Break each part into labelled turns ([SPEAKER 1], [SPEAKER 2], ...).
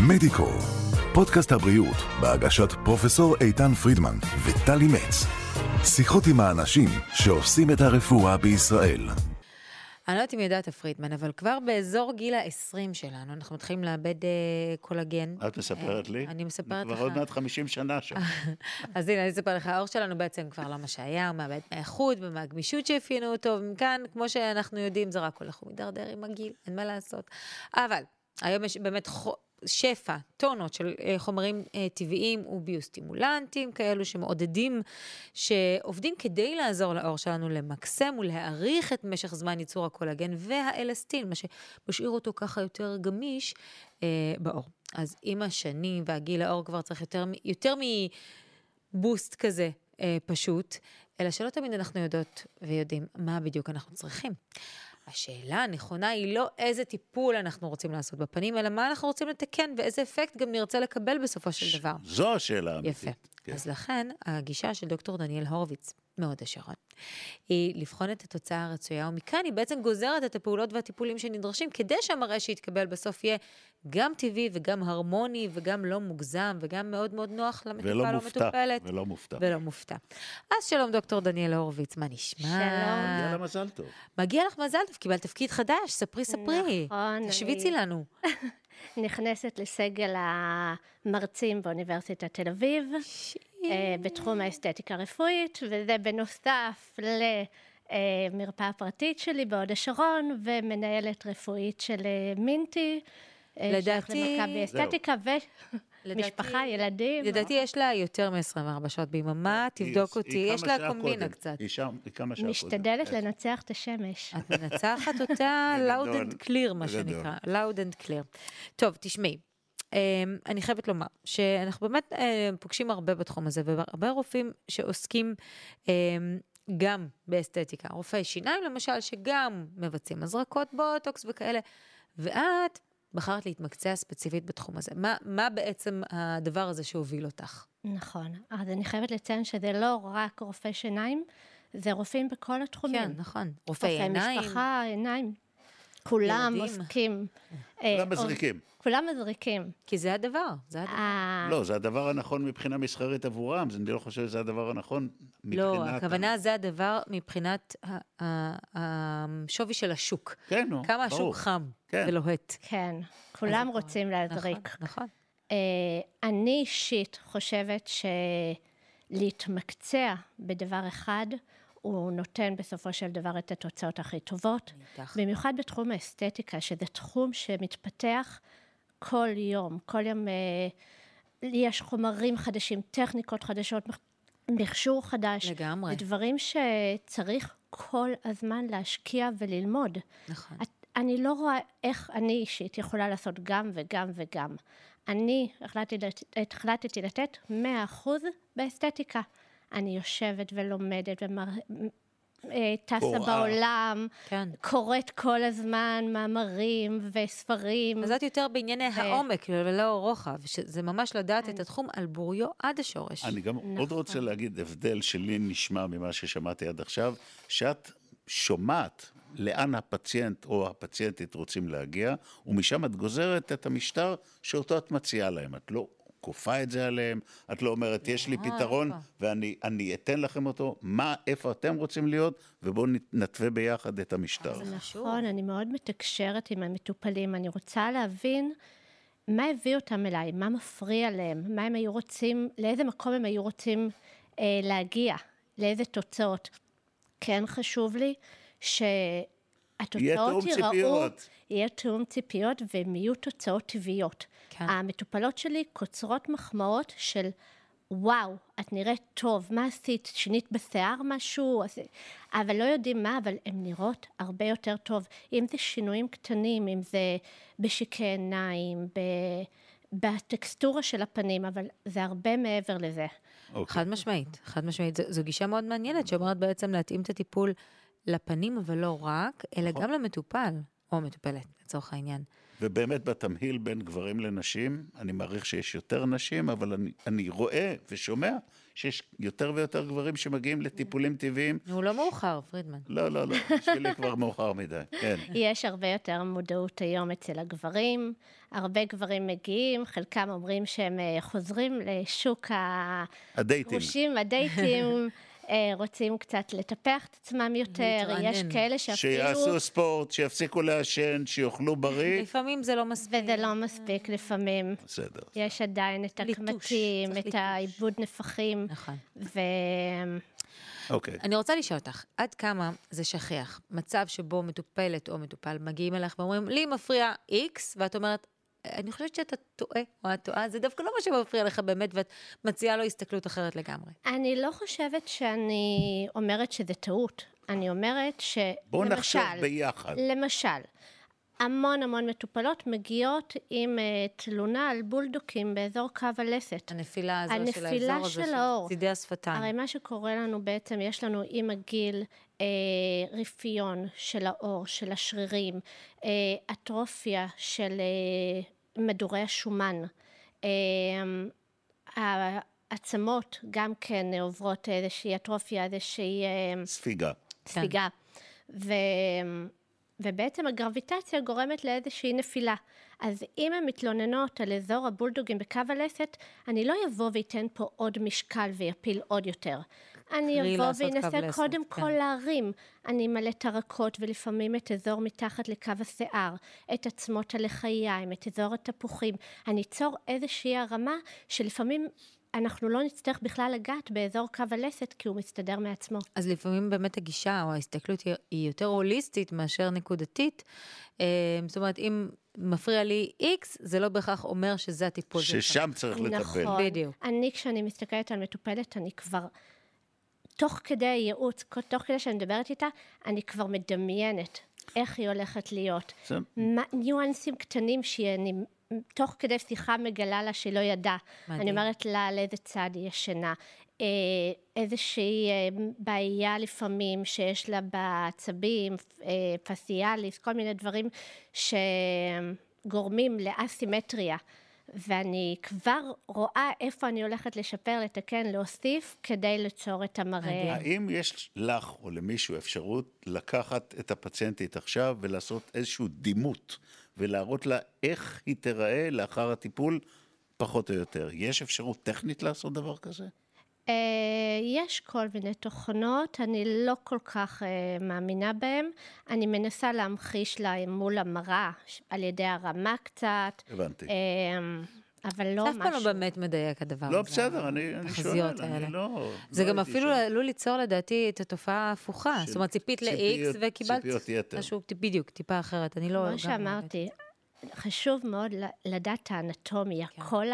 [SPEAKER 1] מדיקו, פודקאסט הבריאות בהגשת פרופסור איתן פרידמן וטלי מצ. שיחות עם האנשים שעושים את הרפואה בישראל.
[SPEAKER 2] אני לא יודעת אם ידעת, פרידמן, אבל כבר באזור גיל ה-20 שלנו, אנחנו מתחילים לאבד אה, קולגן.
[SPEAKER 3] את מספרת
[SPEAKER 2] אה,
[SPEAKER 3] לי?
[SPEAKER 2] אני מספרת לך.
[SPEAKER 3] כבר עוד מעט 50 שנה שם.
[SPEAKER 2] אז הנה, אני אספר לך, העור שלנו בעצם כבר לא מה שהיה, הוא מאבד מהאיכות ומהגמישות שאפיינו אותו, ומכאן, כמו שאנחנו יודעים, זה רק הולך ומידרדר עם הגיל, אין מה לעשות. אבל, היום יש באמת שפע, טונות של אה, חומרים אה, טבעיים וביוסטימולנטים, כאלו שמעודדים, שעובדים כדי לעזור לעור שלנו למקסם ולהאריך את משך זמן ייצור הקולגן והאלסטין, מה שמשאיר אותו ככה יותר גמיש אה, בעור. אז עם השנים והגיל העור כבר צריך יותר, יותר מבוסט כזה אה, פשוט, אלא שלא תמיד אנחנו יודעות ויודעים מה בדיוק אנחנו צריכים. השאלה הנכונה היא לא איזה טיפול אנחנו רוצים לעשות בפנים, אלא מה אנחנו רוצים לתקן ואיזה אפקט גם נרצה לקבל בסופו של דבר.
[SPEAKER 3] זו השאלה האמיתית.
[SPEAKER 2] יפה.
[SPEAKER 3] כן.
[SPEAKER 2] אז לכן, הגישה של דוקטור דניאל הורוביץ, מאוד השרון, היא לבחון את התוצאה הרצויה, ומכאן היא בעצם גוזרת את הפעולות והטיפולים שנדרשים, כדי שהמראה שיתקבל בסוף יהיה גם טבעי וגם הרמוני וגם לא מוגזם וגם מאוד מאוד נוח למטופל
[SPEAKER 3] ולא מופתע.
[SPEAKER 2] מטופלת.
[SPEAKER 3] ולא מופתע.
[SPEAKER 2] ולא מופתע. אז שלום, דוקטור דניאל הורוביץ, מה נשמע?
[SPEAKER 4] שלום.
[SPEAKER 3] יאללה, מזל טוב.
[SPEAKER 2] מגיע לך מזל טוב, קיבלת תפקיד חדש, ספרי, ספרי.
[SPEAKER 4] נכון,
[SPEAKER 2] תשוויצי
[SPEAKER 4] אני-
[SPEAKER 2] לנו.
[SPEAKER 4] נכנסת לסגל המרצים באוניברסיטת תל אביב, אה, בתחום האסתטיקה הרפואית, וזה בנוסף למרפאה פרטית שלי בהוד השרון, ומנהלת רפואית של אה, מינטי. אה,
[SPEAKER 2] לדעתי-
[SPEAKER 4] שייך למכבי אסתטיקה, ומשפחה, ילדים.
[SPEAKER 2] לדעתי יש לה יותר מ-24 שעות ביממה, תבדוק
[SPEAKER 3] היא-
[SPEAKER 2] אותי,
[SPEAKER 3] היא
[SPEAKER 2] יש לה קומבינה
[SPEAKER 3] קודם.
[SPEAKER 2] קצת.
[SPEAKER 3] היא שם, היא כמה שעות קודם.
[SPEAKER 4] משתדלת
[SPEAKER 3] כן.
[SPEAKER 4] לנצח את השמש.
[SPEAKER 2] את מנצחת אותה loud and clear, מה. שנקרא, loud and clear. טוב, תשמעי, אמ, אני חייבת לומר שאנחנו באמת אה, פוגשים הרבה בתחום הזה, והרבה רופאים שעוסקים אמ, גם באסתטיקה. רופאי שיניים למשל, שגם מבצעים הזרקות בוטוקס וכאלה, ואת בחרת להתמקצע ספציפית בתחום הזה. מה, מה בעצם הדבר הזה שהוביל אותך?
[SPEAKER 4] נכון. אז אני חייבת לציין שזה לא רק רופאי שיניים, זה רופאים בכל התחומים.
[SPEAKER 2] כן, נכון. רופאי
[SPEAKER 4] רופאי
[SPEAKER 2] עיניים.
[SPEAKER 4] משפחה, עיניים. כולם. עוסקים.
[SPEAKER 3] כולם
[SPEAKER 4] אה,
[SPEAKER 3] מזריקים.
[SPEAKER 4] כולם מזריקים.
[SPEAKER 2] כי זה הדבר, זה הדבר.
[SPEAKER 4] אה,
[SPEAKER 3] לא, זה הדבר הנכון מבחינה מסחרית עבורם, אז אני לא חושב שזה הדבר הנכון מבחינת...
[SPEAKER 2] לא, הכוונה זה הדבר מבחינת השווי של השוק.
[SPEAKER 3] כן, נו,
[SPEAKER 2] כמה
[SPEAKER 3] ברור.
[SPEAKER 2] השוק חם
[SPEAKER 3] כן.
[SPEAKER 2] ולוהט.
[SPEAKER 4] כן, כולם רוצים להזריק.
[SPEAKER 2] נכון, נכון.
[SPEAKER 4] אה, אני אישית חושבת שלהתמקצע בדבר אחד, הוא נותן בסופו של דבר את התוצאות הכי טובות.
[SPEAKER 2] איתך.
[SPEAKER 4] במיוחד בתחום האסתטיקה, שזה תחום שמתפתח כל יום. כל יום אה, יש חומרים חדשים, טכניקות חדשות, מכשור חדש.
[SPEAKER 2] לגמרי.
[SPEAKER 4] דברים שצריך כל הזמן להשקיע וללמוד.
[SPEAKER 2] נכון.
[SPEAKER 4] את, אני לא רואה איך אני אישית יכולה לעשות גם וגם וגם. אני החלטתי, החלטתי לתת 100% באסתטיקה. אני יושבת ולומדת וטסה
[SPEAKER 3] קוראה.
[SPEAKER 4] בעולם,
[SPEAKER 2] כן.
[SPEAKER 4] קוראת כל הזמן מאמרים וספרים.
[SPEAKER 2] אז את יותר בענייני
[SPEAKER 4] ו-
[SPEAKER 2] העומק ולא רוחב, שזה ממש לדעת את התחום על בוריו עד השורש.
[SPEAKER 3] אני גם
[SPEAKER 4] נכון.
[SPEAKER 3] עוד רוצה להגיד הבדל שלי נשמע ממה ששמעתי עד עכשיו, שאת שומעת לאן הפציינט או הפציינטית רוצים להגיע, ומשם את גוזרת את המשטר שאותו את מציעה להם. את לא כופה את זה עליהם, את לא אומרת, יש לי פתרון? ואני אני אתן לכם אותו, מה, איפה אתם רוצים להיות, ובואו נתווה ביחד את המשטר.
[SPEAKER 4] נכון, אני מאוד מתקשרת עם המטופלים. אני רוצה להבין מה הביא אותם אליי, מה מפריע להם, מה הם היו רוצים, לאיזה מקום הם היו רוצים אה, להגיע, לאיזה תוצאות. כן חשוב לי שהתוצאות
[SPEAKER 3] יהיה תיאום
[SPEAKER 4] ייראו...
[SPEAKER 3] ציפיות.
[SPEAKER 4] יהיה תיאום ציפיות והן יהיו תוצאות טבעיות.
[SPEAKER 2] כן.
[SPEAKER 4] המטופלות שלי קוצרות מחמאות של וואו, את נראית טוב, מה עשית? שינית בשיער משהו? עשי-" אבל לא יודעים מה, אבל הן נראות הרבה יותר טוב. אם זה שינויים קטנים, אם זה בשיקי עיניים, ב... בטקסטורה של הפנים, אבל זה הרבה מעבר לזה.
[SPEAKER 3] אוקיי.
[SPEAKER 2] חד משמעית, חד משמעית. זו, זו גישה מאוד מעניינת, שאומרת בעצם להתאים את הטיפול לפנים, אבל לא רק, אלא
[SPEAKER 3] נכון.
[SPEAKER 2] גם למטופל, או מטופלת, לצורך העניין.
[SPEAKER 3] ובאמת בתמהיל בין גברים לנשים, אני מעריך שיש יותר נשים, אבל אני, אני רואה ושומע שיש יותר ויותר גברים שמגיעים לטיפולים טבעיים.
[SPEAKER 2] הוא לא מאוחר, פרידמן.
[SPEAKER 3] לא, לא, לא, בשבילי כבר מאוחר מדי, כן.
[SPEAKER 4] יש הרבה יותר מודעות היום אצל הגברים. הרבה גברים מגיעים, חלקם אומרים שהם אה, חוזרים לשוק
[SPEAKER 3] הדייטים.
[SPEAKER 4] הגרושים, הדייטים. אה, רוצים קצת לטפח את עצמם יותר,
[SPEAKER 2] להתרענן.
[SPEAKER 4] יש כאלה שאפילו...
[SPEAKER 3] שיעשו ספורט, שיפסיקו לעשן, שיאכלו בריא.
[SPEAKER 2] לפעמים זה לא מספיק.
[SPEAKER 4] וזה לא מספיק לפעמים.
[SPEAKER 3] בסדר.
[SPEAKER 4] יש עדיין את הקמטים, את. העיבוד נפחים,
[SPEAKER 2] נכון.
[SPEAKER 4] ו...
[SPEAKER 3] אוקיי.
[SPEAKER 2] אני רוצה לשאול אותך, עד כמה זה שכיח? מצב שבו מטופלת או מטופל מגיעים אליך ואומרים, לי מפריע X, ואת אומרת, אני חושבת שאתה טועה, או את טועה, זה דווקא לא מה שמפריע לך באמת, ואת מציעה לו הסתכלות אחרת לגמרי.
[SPEAKER 4] אני לא חושבת שאני אומרת שזה טעות. אני אומרת ש...
[SPEAKER 3] בואו נחשוב
[SPEAKER 4] למשל,
[SPEAKER 3] ביחד.
[SPEAKER 4] למשל, המון המון מטופלות מגיעות עם uh, תלונה על בולדוקים באזור קו הלסת.
[SPEAKER 2] הנפילה הזו של
[SPEAKER 4] הנפילה
[SPEAKER 2] האזור הזה,
[SPEAKER 4] של האור.
[SPEAKER 2] צידי השפתיים.
[SPEAKER 4] הרי מה שקורה לנו בעצם, יש לנו עם הגיל אה, רפיון של העור, של השרירים, אה, אטרופיה של אה, מדורי השומן. אה, העצמות גם כן עוברות איזושהי אטרופיה, איזושהי אה,
[SPEAKER 3] ספיגה.
[SPEAKER 4] ספיגה. ו... ובעצם הגרביטציה גורמת לאיזושהי נפילה. אז אם הן מתלוננות על אזור הבולדוגים בקו הלסת, אני לא אבוא ואתן פה עוד משקל ויפיל עוד יותר. אני אבוא ואנסה קודם
[SPEAKER 2] כן.
[SPEAKER 4] כל להרים. אני אמלא את הרכות ולפעמים את אזור מתחת לקו השיער, את עצמות הלחיים, את אזור התפוחים. אני אצור איזושהי הרמה שלפעמים אנחנו לא נצטרך בכלל לגעת באזור קו הלסת כי הוא מסתדר מעצמו.
[SPEAKER 2] אז לפעמים באמת הגישה או ההסתכלות היא, יותר הוליסטית מאשר נקודתית. אה, זאת אומרת, אם מפריע לי X, זה לא בהכרח אומר שזה הטיפול.
[SPEAKER 3] ששם צריך לטפל.
[SPEAKER 4] נכון.
[SPEAKER 2] בדיוק.
[SPEAKER 4] אני, כשאני מסתכלת על מטופלת, אני כבר, תוך כדי הייעוץ, תוך כדי שאני מדברת איתה, אני כבר מדמיינת איך היא הולכת להיות.
[SPEAKER 3] זה-
[SPEAKER 4] מה, ניואנסים קטנים שאני תוך כדי שיחה מגלה לה שהיא לא ידעה.
[SPEAKER 2] מדהים.
[SPEAKER 4] אני אומרת לה על איזה צד היא ישנה. אה, איזושהי אה, בעיה לפעמים שיש לה בעצבים, אה, פסיאליס, כל מיני דברים שגורמים לאסימטריה. ואני כבר רואה איפה אני הולכת לשפר, לתקן, להוסיף, כדי ליצור את המראה.
[SPEAKER 3] האם יש לך או למישהו אפשרות לקחת את הפציינטית עכשיו ולעשות איזשהו דימות ולהראות לה איך היא תיראה לאחר הטיפול, פחות או יותר? יש אפשרות טכנית לעשות דבר כזה?
[SPEAKER 4] אה, יש כל מיני תוכנות, אני לא כל כך אה, מאמינה בהן. אני מנסה להמחיש לה מול המראה, על ידי הרמה קצת,
[SPEAKER 3] הבנתי.
[SPEAKER 4] אה, אבל לא
[SPEAKER 2] זה אף פעם לא
[SPEAKER 4] משהו.
[SPEAKER 2] באמת מדייק הדבר
[SPEAKER 3] לא,
[SPEAKER 2] הזה.
[SPEAKER 3] בסדר, אני אני שואל,
[SPEAKER 2] האלה.
[SPEAKER 3] אני לא...
[SPEAKER 2] זה
[SPEAKER 3] לא
[SPEAKER 2] גם אפילו. עלול ליצור לדעתי את התופעה ההפוכה. זאת אומרת, ציפית ל-X וקיבלת
[SPEAKER 3] ציפיות יתר.
[SPEAKER 2] משהו בדיוק, טיפה אחרת. אני לא...
[SPEAKER 4] כמו
[SPEAKER 2] לא
[SPEAKER 4] שאמרתי, חשוב מאוד לדעת האנטומיה,
[SPEAKER 2] כן.
[SPEAKER 4] כל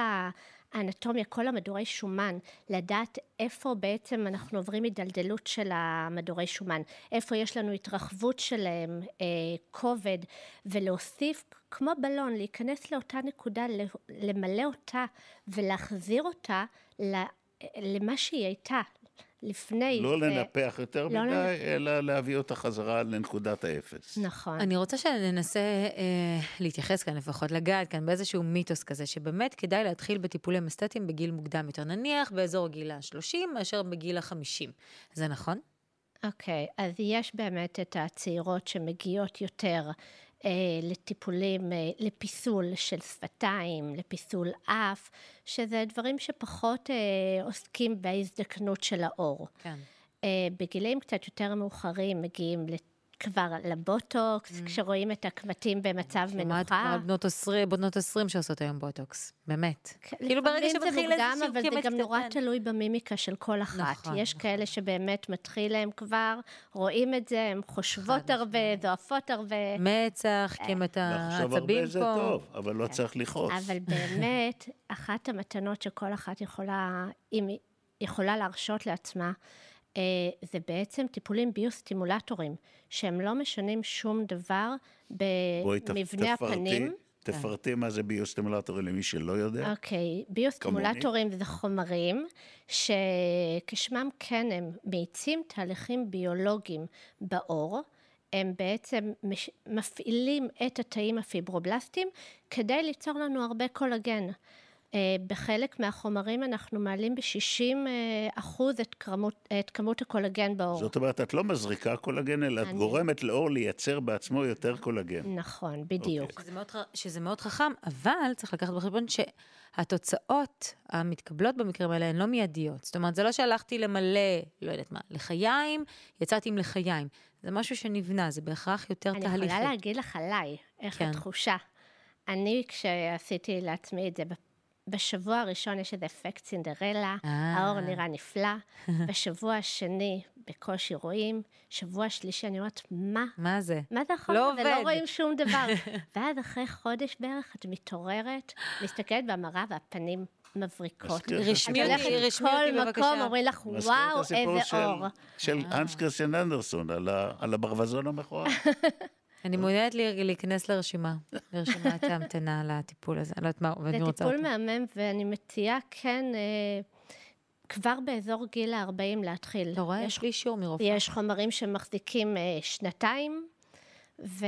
[SPEAKER 4] האנטומיה, כל המדורי שומן, לדעת איפה בעצם אנחנו עוברים הידלדלות של המדורי שומן, איפה יש לנו התרחבות שלהם, אה, כובד, ולהוסיף, כמו בלון, להיכנס לאותה נקודה, למלא אותה ולהחזיר אותה ל- למה שהיא הייתה לפני.
[SPEAKER 3] לא
[SPEAKER 4] ו-
[SPEAKER 3] לנפח יותר
[SPEAKER 4] לא
[SPEAKER 3] מדי,
[SPEAKER 4] לנ-
[SPEAKER 3] אלא להביא אותה חזרה לנקודת האפס.
[SPEAKER 4] נכון.
[SPEAKER 2] אני רוצה שננסה אה, להתייחס כאן לפחות, לגעת כאן באיזשהו מיתוס כזה, שבאמת כדאי להתחיל בטיפולים אסתטיים בגיל מוקדם יותר, נניח באזור גיל ה-30 מאשר בגיל ה-50. זה נכון?
[SPEAKER 4] אוקיי, okay, אז יש באמת את הצעירות שמגיעות יותר לטיפולים, אה, לפיסול של שפתיים, לפיסול אף, שזה דברים שפחות אה, עוסקים בהזדקנות של העור.
[SPEAKER 2] כן.
[SPEAKER 4] אה, בגילים קצת יותר מאוחרים מגיעים כבר לבוטוקס, mm. כשרואים את הקמטים במצב מנוחה.
[SPEAKER 2] כמו בנות 20, בנות 20 שעושות היום בוטוקס, באמת. כאילו ברגע שמתחיל
[SPEAKER 4] זה מוקדם,
[SPEAKER 2] איזשהו
[SPEAKER 4] אבל זה
[SPEAKER 2] קמט
[SPEAKER 4] גם נורא
[SPEAKER 2] קטן.
[SPEAKER 4] תלוי במימיקה של כל אחת.
[SPEAKER 2] נכון,
[SPEAKER 4] יש
[SPEAKER 2] נכון.
[SPEAKER 4] כאלה שבאמת מתחיל להם כבר, רואים את זה, הן חושבות הרבה, זועפות הרבה.
[SPEAKER 2] מצח, קמת
[SPEAKER 3] לחשוב הרבה
[SPEAKER 2] העצבים
[SPEAKER 3] זה
[SPEAKER 2] פה.
[SPEAKER 3] טוב, אבל לא צריך לכעוס.
[SPEAKER 4] אבל באמת, אחת המתנות שכל אחת יכולה, אם היא יכולה להרשות לעצמה, זה בעצם טיפולים ביוסטימולטורים, שהם לא משנים שום דבר במבנה
[SPEAKER 3] תפרטי-
[SPEAKER 4] הפנים.
[SPEAKER 3] תפרטי מה זה ביוסטימולטורי למי שלא יודע.
[SPEAKER 4] אוקיי, ביוסטימולטורים זה חומרים שכשמם כן הם מאיצים תהליכים ביולוגיים בעור. הם בעצם מש... מפעילים את התאים הפיברובלסטיים כדי ליצור לנו הרבה קולגן. אה, בחלק מהחומרים אנחנו מעלים ב-60 אחוז את כמות, את כמות הקולגן בעור.
[SPEAKER 3] זאת אומרת, את לא מזריקה קולגן, אלא את
[SPEAKER 4] אני-
[SPEAKER 3] גורמת לעור לייצר בעצמו יותר קולגן.
[SPEAKER 4] נכון, בדיוק.
[SPEAKER 3] אוקיי.
[SPEAKER 2] שזה מאוד, שזה מאוד חכם, אבל צריך לקחת בחשבון שהתוצאות המתקבלות במקרים האלה הן לא מיידיות. זאת אומרת, זה לא שהלכתי למלא, לא יודעת מה, לחיים, יצאתי עם לחיים. זה משהו שנבנה, זה בהכרח יותר
[SPEAKER 4] אני
[SPEAKER 2] תהליכי.
[SPEAKER 4] יכולה להגיד לך עליי, איך
[SPEAKER 2] כן.
[SPEAKER 4] התחושה. אני, כשעשיתי לעצמי את זה, בשבוע הראשון יש איזה אפקט סינדרלה,
[SPEAKER 2] אה.
[SPEAKER 4] האור נראה נפלא, בשבוע השני בקושי רואים, שבוע שלישי אני אומרת, מה?
[SPEAKER 2] מה זה?
[SPEAKER 4] מה זה החומר
[SPEAKER 2] לא עובד.
[SPEAKER 4] רואים שום דבר. ואז אחרי חודש בערך את מתעוררת, מסתכלת במראה והפנים מבריקות. את
[SPEAKER 2] רשמי אותי, רשמי אותי
[SPEAKER 4] לכל
[SPEAKER 2] בבקשה.
[SPEAKER 4] מקום, אומרים לך,
[SPEAKER 3] את
[SPEAKER 4] וואו, איזה
[SPEAKER 3] של-
[SPEAKER 4] אור.
[SPEAKER 3] של
[SPEAKER 2] אה.
[SPEAKER 3] אנס קריסטיאן אנדרסון, על הברווזון המכוער.
[SPEAKER 2] אני מעוניינת לי- להיכנס לרשימה, לרשימת ההמתנה לטיפול הזה. אני לא יודעת מה,
[SPEAKER 4] זה
[SPEAKER 2] ואני רוצה
[SPEAKER 4] טיפול
[SPEAKER 2] אותו.
[SPEAKER 4] מהמם, ואני מציעה כן, אה, כבר באזור גיל ה-40 להתחיל.
[SPEAKER 2] אתה רואה?
[SPEAKER 4] יש,
[SPEAKER 2] לי אישור מרופא.
[SPEAKER 4] יש חומרים שמחזיקים אה, שנתיים, ו...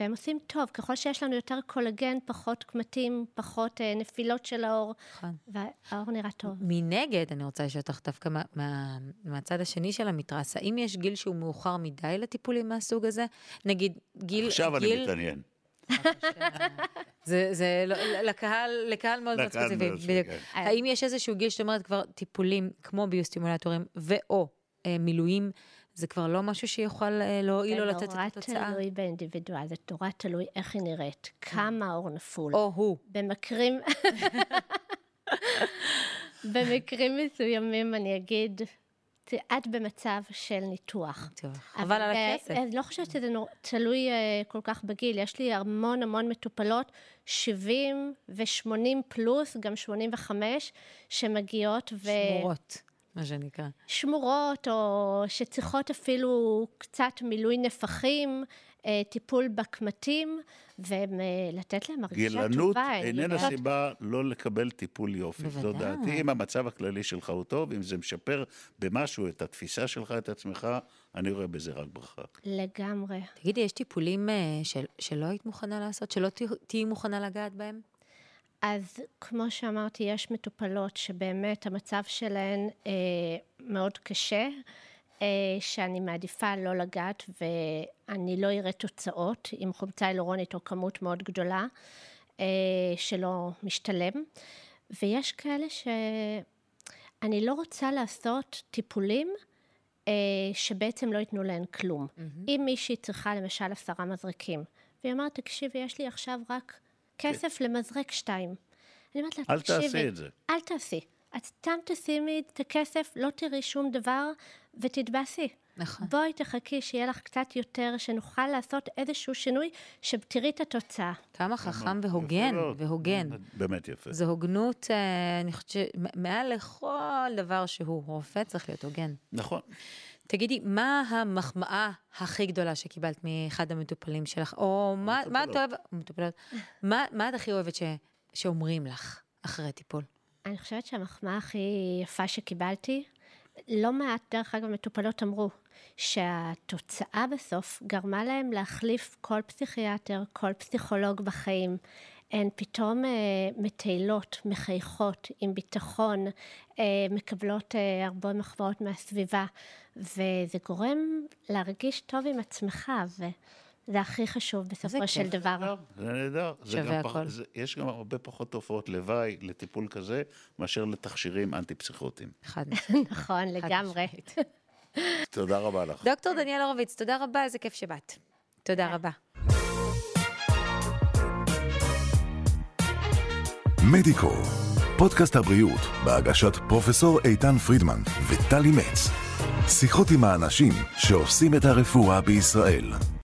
[SPEAKER 4] והם עושים טוב. ככל שיש לנו יותר קולגן, פחות קמטים, פחות אה, נפילות של האור,
[SPEAKER 2] נכון.
[SPEAKER 4] והאור נראה טוב.
[SPEAKER 2] מנגד, אני רוצה לשאול אותך דווקא מה, מה, מהצד השני של המתרס, האם יש גיל שהוא מאוחר מדי לטיפולים מהסוג הזה? נגיד, גיל...
[SPEAKER 3] עכשיו אני
[SPEAKER 2] גיל,
[SPEAKER 3] מתעניין.
[SPEAKER 2] זה, זה לא, לקהל, לקהל מאוד מאוד ספציפי, בדיוק.
[SPEAKER 3] כן.
[SPEAKER 2] האם יש איזשהו גיל שאת אומרת כבר טיפולים כמו ביוסטימולטורים ו/או אה, מילואים, זה כבר לא משהו שיכול אה, להועיל או לתת את
[SPEAKER 4] זה נורא
[SPEAKER 2] התוצאה?
[SPEAKER 4] תלוי באינדיבידואל, זה נורא תלוי איך היא נראית, כמה האור נפול.
[SPEAKER 2] או הוא.
[SPEAKER 4] במקרים... במקרים מסוימים אני אגיד, את במצב של ניתוח.
[SPEAKER 2] חבל על
[SPEAKER 4] אה,
[SPEAKER 2] הכסף.
[SPEAKER 4] אני לא חושבת שזה נור... תלוי אה, כל כך בגיל. יש לי המון המון מטופלות, 70 ו-80 פלוס, גם 85, שמגיעות ו...
[SPEAKER 2] שמורות, מה שנקרא.
[SPEAKER 4] שמורות, או שצריכות אפילו קצת מילוי נפחים, אה, טיפול בקמטים, ולתת להם הרגשה טובה.
[SPEAKER 3] גילנות
[SPEAKER 4] הן
[SPEAKER 3] איננה
[SPEAKER 4] יודעות-
[SPEAKER 3] סיבה לא לקבל טיפול יופי. זו
[SPEAKER 2] בוודאי.
[SPEAKER 3] דעתי, אם המצב הכללי שלך הוא טוב, אם זה משפר במשהו את התפיסה שלך, את עצמך, אני רואה בזה רק ברכה.
[SPEAKER 4] לגמרי.
[SPEAKER 2] תגידי, יש טיפולים אה, של, שלא היית מוכנה לעשות, שלא תה- תהיי מוכנה לגעת בהם?
[SPEAKER 4] אז כמו שאמרתי, יש מטופלות שבאמת המצב שלהן אה, מאוד קשה, אה, שאני מעדיפה לא לגעת ואני לא אראה תוצאות עם חומצה הילורונית או כמות מאוד גדולה אה, שלא משתלם. ויש כאלה שאני לא רוצה לעשות טיפולים אה, שבעצם לא ייתנו להן כלום. אם מישהי צריכה למשל עשרה מזרקים, והיא אומרת, תקשיבי, יש לי עכשיו רק כסף למזרק שתיים. אני אומרת לה,
[SPEAKER 3] אל
[SPEAKER 4] תקשיבי,
[SPEAKER 3] תעשי את זה.
[SPEAKER 4] אל תעשי. את סתם תשימי את הכסף, לא תראי שום דבר, ותתבאסי.
[SPEAKER 2] נכון.
[SPEAKER 4] בואי תחכי שיהיה לך קצת יותר, שנוכל לעשות איזשהו שינוי, שתראי את התוצאה.
[SPEAKER 2] כמה חכם והוגן. והוגן.
[SPEAKER 3] באמת יפה.
[SPEAKER 2] זו הוגנות, אה, אני חושבת שמעל לכל דבר שהוא רופא צריך להיות הוגן.
[SPEAKER 3] נכון.
[SPEAKER 2] תגידי, מה המחמאה הכי גדולה שקיבלת מאחד המטופלים שלך? או מה, מה את אוהבת, מטופלות, מה, מה את הכי אוהבת ש, שאומרים לך אחרי טיפול?
[SPEAKER 4] אני חושבת שהמחמאה הכי יפה שקיבלתי, לא מעט, דרך אגב, מטופלות אמרו, שהתוצאה בסוף גרמה להם להחליף כל פסיכיאטר, כל פסיכולוג בחיים. הן פתאום אה, מטיילות, מחייכות, עם ביטחון, אה, מקבלות אה, הרבה מחמאות מהסביבה, וזה גורם להרגיש טוב עם עצמך, וזה הכי חשוב בסופו של
[SPEAKER 2] כיף.
[SPEAKER 4] דבר.
[SPEAKER 3] זה נהדר. זה
[SPEAKER 2] שווה
[SPEAKER 3] גם פח-
[SPEAKER 2] הכל.
[SPEAKER 3] זה- יש גם הרבה פחות תופעות לוואי לטיפול כזה, מאשר לתכשירים אנטי-פסיכוטיים.
[SPEAKER 2] אחד.
[SPEAKER 4] נכון, לגמרי.
[SPEAKER 3] תודה רבה לך.
[SPEAKER 2] דוקטור דניאל הורוביץ, תודה רבה, איזה כיף שבאת. תודה רבה.
[SPEAKER 1] מדיקו, פודקאסט הבריאות בהגשת פרופסור איתן פרידמן וטלי מצ. שיחות עם האנשים שעושים את הרפואה בישראל.